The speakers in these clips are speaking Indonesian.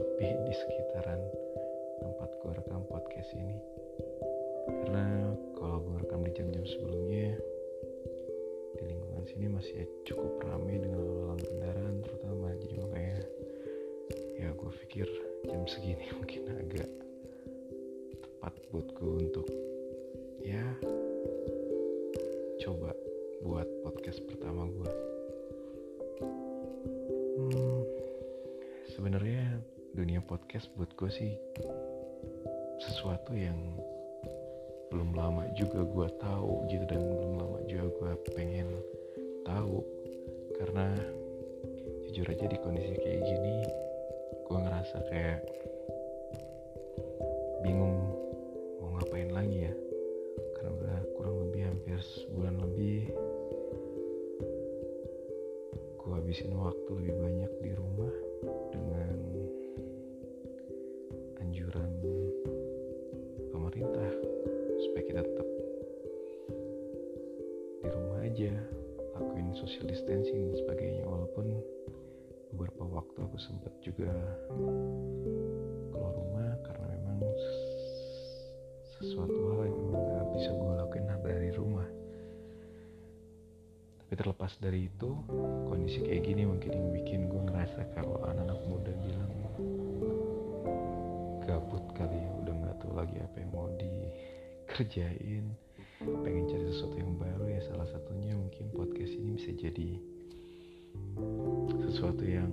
Sepi di sekitaran tempat gue rekam podcast ini. Karena kalau gue rekam di jam-jam sebelumnya di lingkungan sini masih cukup ramai dengan lalu kendaraan terutama. Jadi makanya ya gue pikir jam segini mungkin agak tepat buat gue untuk ya dunia podcast buat gue sih sesuatu yang belum lama juga gue tahu gitu dan belum lama juga gue pengen tahu. Karena jujur aja di kondisi kayak gini gue ngerasa kayak social distancing dan sebagainya. Walaupun beberapa waktu aku sempat juga keluar rumah karena memang sesuatu hal yang gak bisa gue lakuin dari rumah. Tapi terlepas dari itu kondisi kayak gini mungkin yang bikin gue ngerasa kalau anak-anak muda bilang gabut kali ya udah nggak tahu lagi apa yang mau dikerjain pengen cari sesuatu yang baru ya. Salah satunya mungkin podcast ini bisa jadi sesuatu yang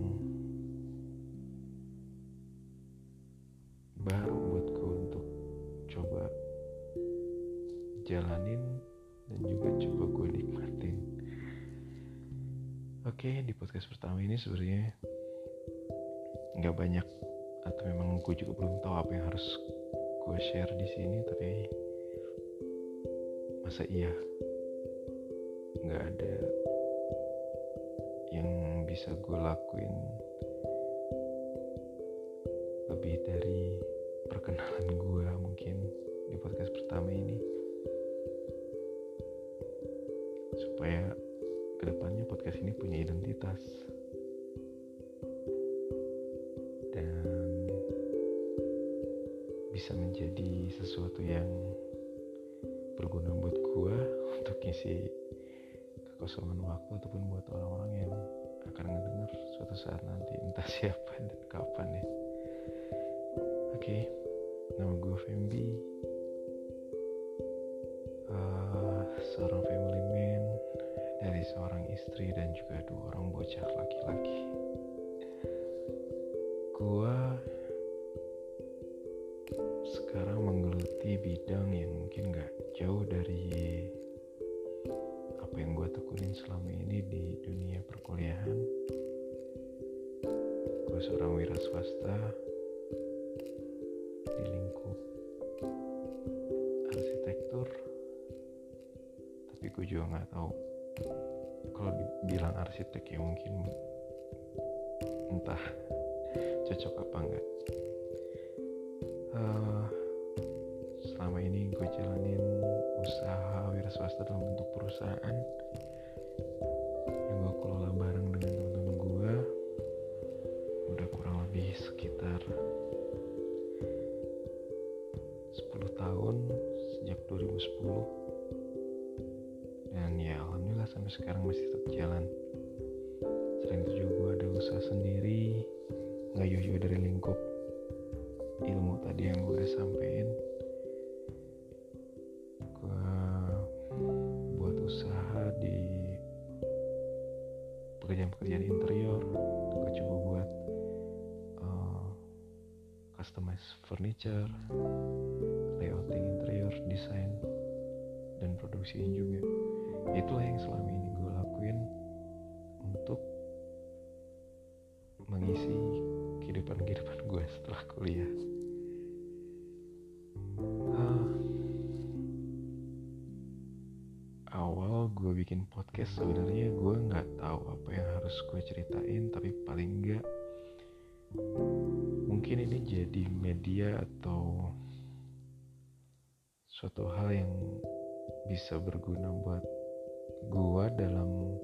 baru buatku untuk coba jalanin dan juga coba gue nikmatin. Oke di podcast pertama ini sebenarnya nggak banyak atau memang gue juga belum tahu apa yang harus gue share di sini tapi masa iya nggak ada yang bisa gue lakuin lebih dari perkenalan gue mungkin di podcast pertama ini. Supaya ke depannya podcast ini punya identitas. Dan bisa menjadi sesuatu yang berguna buat gua untuk ngisi kekosongan waktu ataupun buat orang-orang yang akan ngedenger suatu saat nanti entah siapa dan kapan ya oke nama gua Fembi. Uh, seorang family man dari seorang istri dan juga dua orang bocah laki-laki. Gua gue seorang wira swasta di lingkup arsitektur. Tapi gue juga nggak tahu kalau dibilang arsitek ya mungkin entah cocok apa enggak uh, selama ini gue jalanin usaha wira swasta dalam bentuk perusahaan lebih sekitar 10 tahun sejak 2010 dan ya alhamdulillah sampai sekarang masih tetap jalan. Selain itu juga gue ada usaha sendiri nggak jauh-jauh dari lingkup ilmu tadi yang gue udah sampein customize furniture layouting interior desain dan produksinya juga. Itulah yang selama ini gue lakuin untuk mengisi kehidupan-kehidupan gue setelah kuliah. Uh, awal gue bikin podcast sebenarnya gue nggak tahu apa yang harus gue ceritain tapi paling enggak mungkin ini jadi media atau suatu hal yang bisa berguna buat gue dalam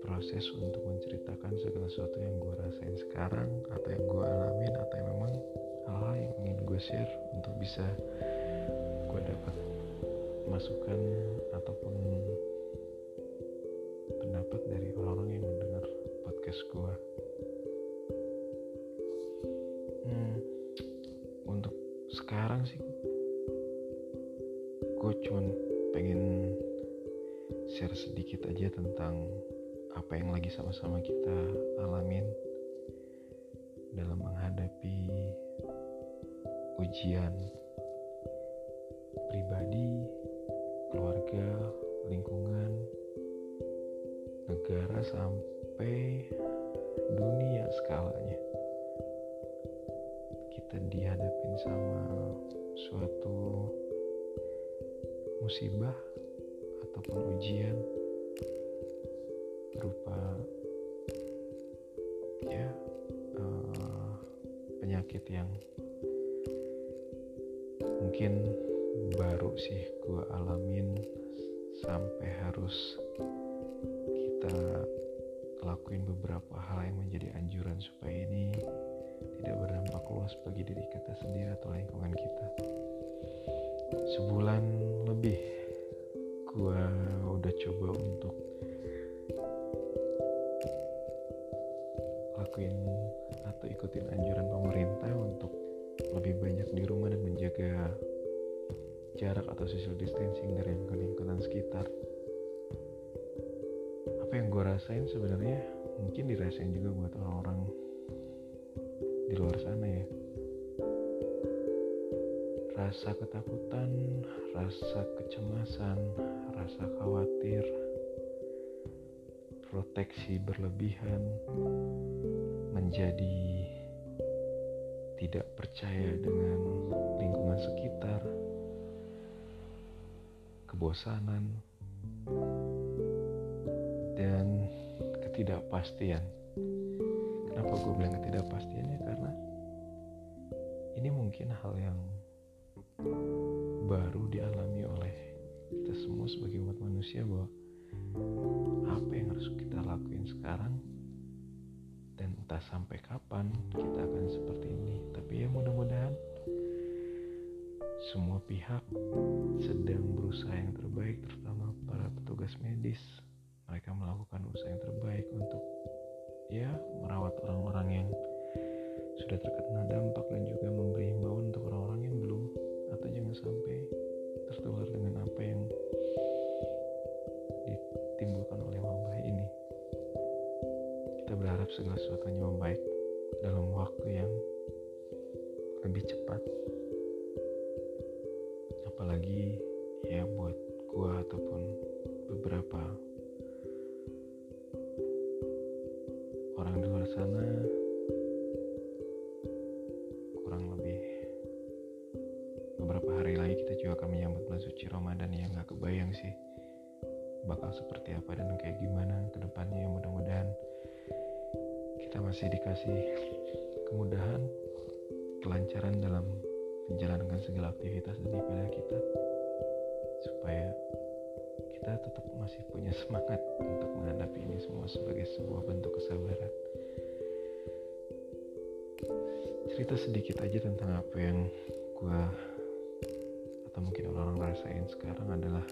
proses untuk menceritakan segala sesuatu yang gue rasain sekarang atau yang gue alamin atau yang memang hal-hal yang ingin gue share untuk bisa gue dapat masukan ataupun pendapat dari orang-orang yang mendengar podcast gue sekarang sih. Gue cuman pengen share sedikit aja tentang apa yang lagi sama-sama kita alamin dalam menghadapi ujian Kita dihadapin sama suatu musibah ataupun ujian berupa ya uh, penyakit yang mungkin baru sih gue alamin sampai harus kita lakuin beberapa hal yang menjadi anjuran supaya ini tidak berdampak luas bagi diri kita sendiri atau lingkungan kita. Sebulan lebih gue udah coba untuk lakuin atau ikutin anjuran pemerintah untuk lebih banyak di rumah dan menjaga jarak atau social distancing dari lingkungan sekitar. Apa yang gue rasain sebenarnya mungkin dirasain juga buat orang-orang di luar sana ya rasa ketakutan rasa kecemasan rasa khawatir proteksi berlebihan menjadi tidak percaya dengan lingkungan sekitar, kebosanan, dan ketidakpastian. Kenapa gue bilang ketidakpastiannya? Mungkin hal yang baru dialami oleh kita semua sebagai umat manusia bahwa apa yang harus kita lakuin sekarang dan entah sampai kapan kita akan seperti ini. Tapi ya mudah-mudahan semua pihak sedang berusaha yang terbaik terutama para petugas medis. Mereka melakukan usaha yang terbaik untuk ya merawat orang-orang yang sudah terkena dampak dan juga memberi himbauan untuk orang-orang yang belum atau jangan sampai tertular dengan apa yang ditimbulkan oleh wabah ini. Kita berharap segala sesuatunya membaik dalam waktu yang bulan suci Ramadan yang gak kebayang sih bakal seperti apa dan kayak gimana ke depannya mudah-mudahan kita masih dikasih kemudahan kelancaran dalam menjalankan segala aktivitas dan ibadah kita supaya kita tetap masih punya semangat untuk menghadapi ini semua sebagai sebuah bentuk kesabaran. Cerita sedikit aja tentang apa yang gue atau mungkin orang-orang rasain sekarang adalah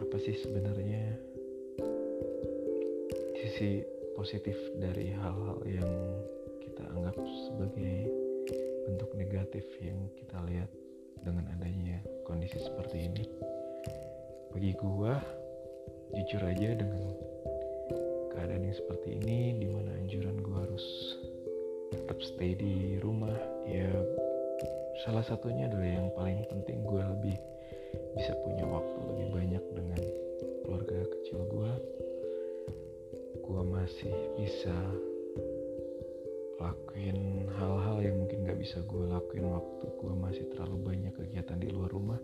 apa sih sebenarnya sisi positif dari hal-hal yang kita anggap sebagai bentuk negatif yang kita lihat dengan adanya kondisi seperti ini? Bagi gua jujur aja dengan keadaan yang seperti ini di mana anjuran gue harus tetap stay di rumah ya salah satunya adalah yang paling penting gue lebih bisa punya waktu lebih banyak dengan keluarga kecil gue gue masih bisa lakuin hal-hal yang mungkin gak bisa gue lakuin waktu gue masih terlalu banyak kegiatan di luar rumah.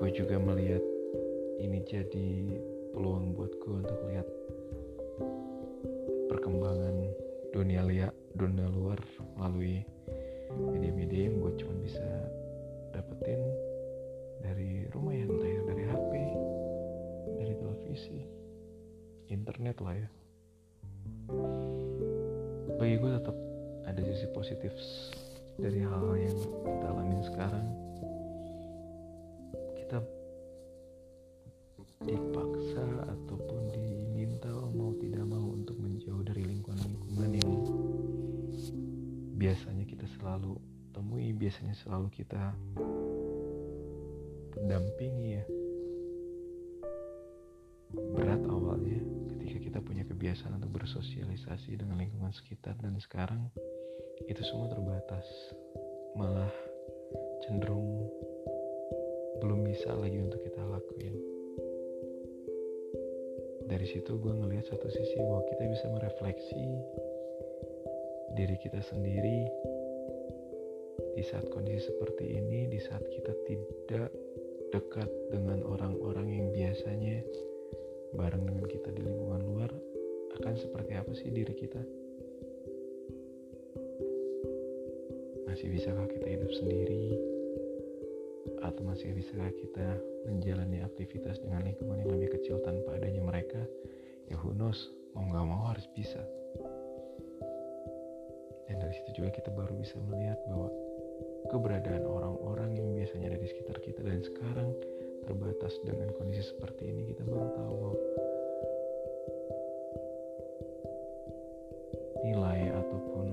Gue juga melihat ini jadi peluang buat gue untuk lihat perkembangan dunia liat dunia luar melalui cuma bisa dapetin dari rumah ya entah ya dari HP dari televisi internet lah ya. Bagi gue tetap ada sisi positif dari hal-hal yang kita alami sekarang selalu kita dampingi ya. Berat awalnya ketika kita punya kebiasaan untuk bersosialisasi dengan lingkungan sekitar dan sekarang itu semua terbatas. Malah cenderung belum bisa lagi untuk kita lakuin. Dari situ gue ngelihat satu sisi bahwa kita bisa merefleksi diri kita sendiri di saat kondisi seperti ini di saat kita tidak dekat dengan orang-orang yang biasanya bareng dengan kita di lingkungan luar akan seperti apa sih diri kita? Masih bisakah kita hidup sendiri? Atau masih bisakah kita menjalani aktivitas dengan lingkungan yang lebih kecil tanpa adanya mereka? Ya who knows, mau gak mau harus bisa. Dan dari situ juga kita baru bisa melihat bahwa keberadaan orang-orang yang biasanya ada di sekitar kita. Dan sekarang terbatas dengan kondisi seperti ini kita baru tahu bahwa nilai ataupun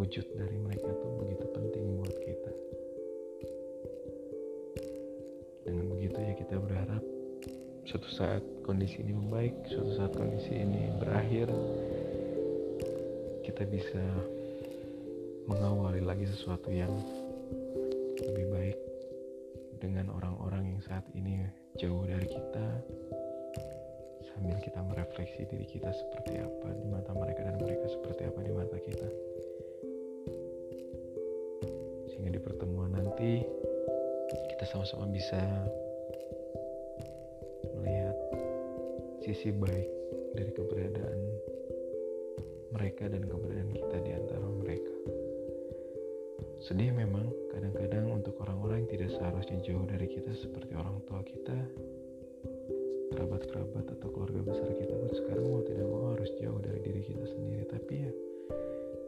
wujud dari mereka tuh begitu penting buat kita. Dengan begitu ya kita berharap suatu saat kondisi ini membaik suatu saat kondisi ini berakhir kita bisa mengawali lagi sesuatu yang lebih baik dengan orang-orang yang saat ini jauh dari kita sambil kita merefleksi diri kita seperti apa di mata mereka dan mereka seperti apa di mata kita. Sehingga di pertemuan nanti kita sama-sama bisa melihat sisi baik dari keberadaan mereka dan keberadaan kita di antara mereka. Sedih memang kadang-kadang untuk orang-orang yang tidak seharusnya jauh dari kita seperti orang tua kita, kerabat-kerabat atau keluarga besar kita pun sekarang mau tidak mau harus jauh dari diri kita sendiri. Tapi ya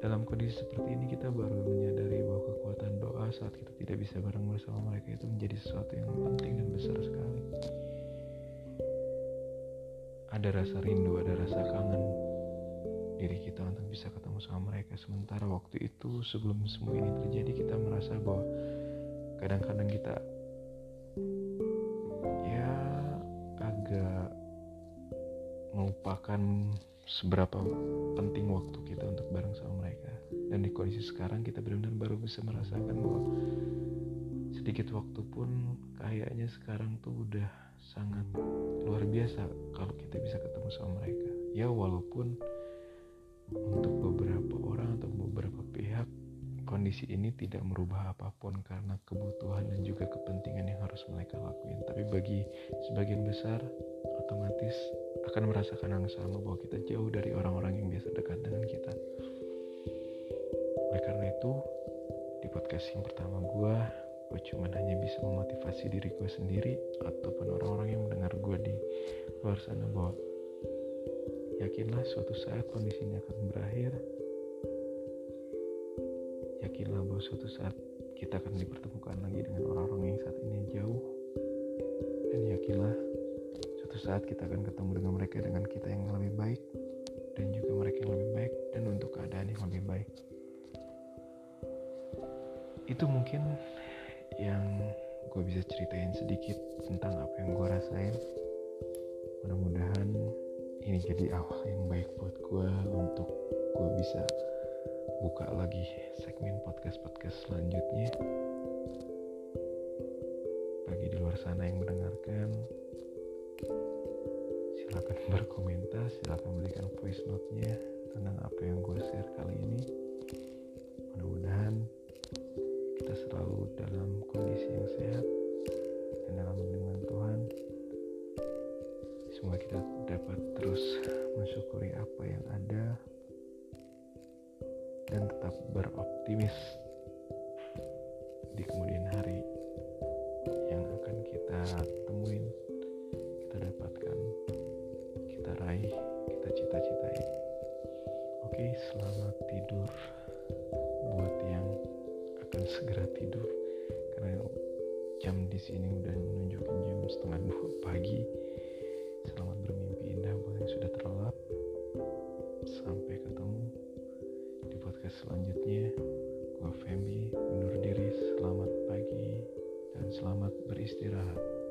dalam kondisi seperti ini kita baru menyadari bahwa kekuatan doa saat kita tidak bisa bareng bersama mereka itu menjadi sesuatu yang penting dan besar sekali. Ada rasa rindu, ada rasa kangen diri kita untuk bisa ketemu sama mereka. Sementara waktu itu sebelum semua ini terjadi kita merasa bahwa kadang-kadang kita ya agak melupakan seberapa penting waktu kita untuk bareng sama mereka. Dan di kondisi sekarang kita benar-benar baru bisa merasakan bahwa sedikit waktu pun kayaknya sekarang tuh udah sangat luar biasa kalau kita bisa ketemu sama mereka. Ya walaupun untuk beberapa orang atau beberapa pihak kondisi ini tidak merubah apa pun karena kebutuhan dan juga kepentingan yang harus mereka lakuin. Tapi bagi sebagian besar otomatis akan merasakan yang sama bahwa kita jauh dari orang-orang yang biasa dekat dengan kita. Oleh karena itu di podcast yang pertama gue gue cuma hanya bisa memotivasi diri gue sendiri ataupun orang-orang yang mendengar gue di luar sana bahwa Yakinlah suatu saat kondisi ini akan berakhir. Yakinlah bahwa suatu saat kita akan dipertemukan lagi dengan orang-orang yang saat ini jauh. Dan yakinlah suatu saat kita akan ketemu dengan mereka dengan kita yang lebih baik dan juga mereka yang lebih baik dan untuk keadaan yang lebih baik. Itu mungkin yang gue bisa ceritain sedikit tentang apa yang gue rasain mudah-mudahan ini jadi awal yang baik buat gue untuk gue bisa buka lagi segmen podcast-podcast selanjutnya. Bagi di luar sana yang mendengarkan silakan berkomentar silakan berikan voice note-nya tentang apa yang gue share kali ini. Mudah-mudahan kita selalu dalam kondisi yang sehat dan dalam lindungan Tuhan. Semoga kita dapat terus mensyukuri apa yang ada dan tetap beroptimis di kemudian hari yang akan kita temuin kita dapatkan kita raih kita cita-citai. Oke selamat tidur buat yang akan segera tidur karena jam di sini udah menunjukkan jam setengah dua pagi sudah terlelap. Sampai ketemu di podcast selanjutnya. Gue Femi undur diri. Selamat pagi dan selamat beristirahat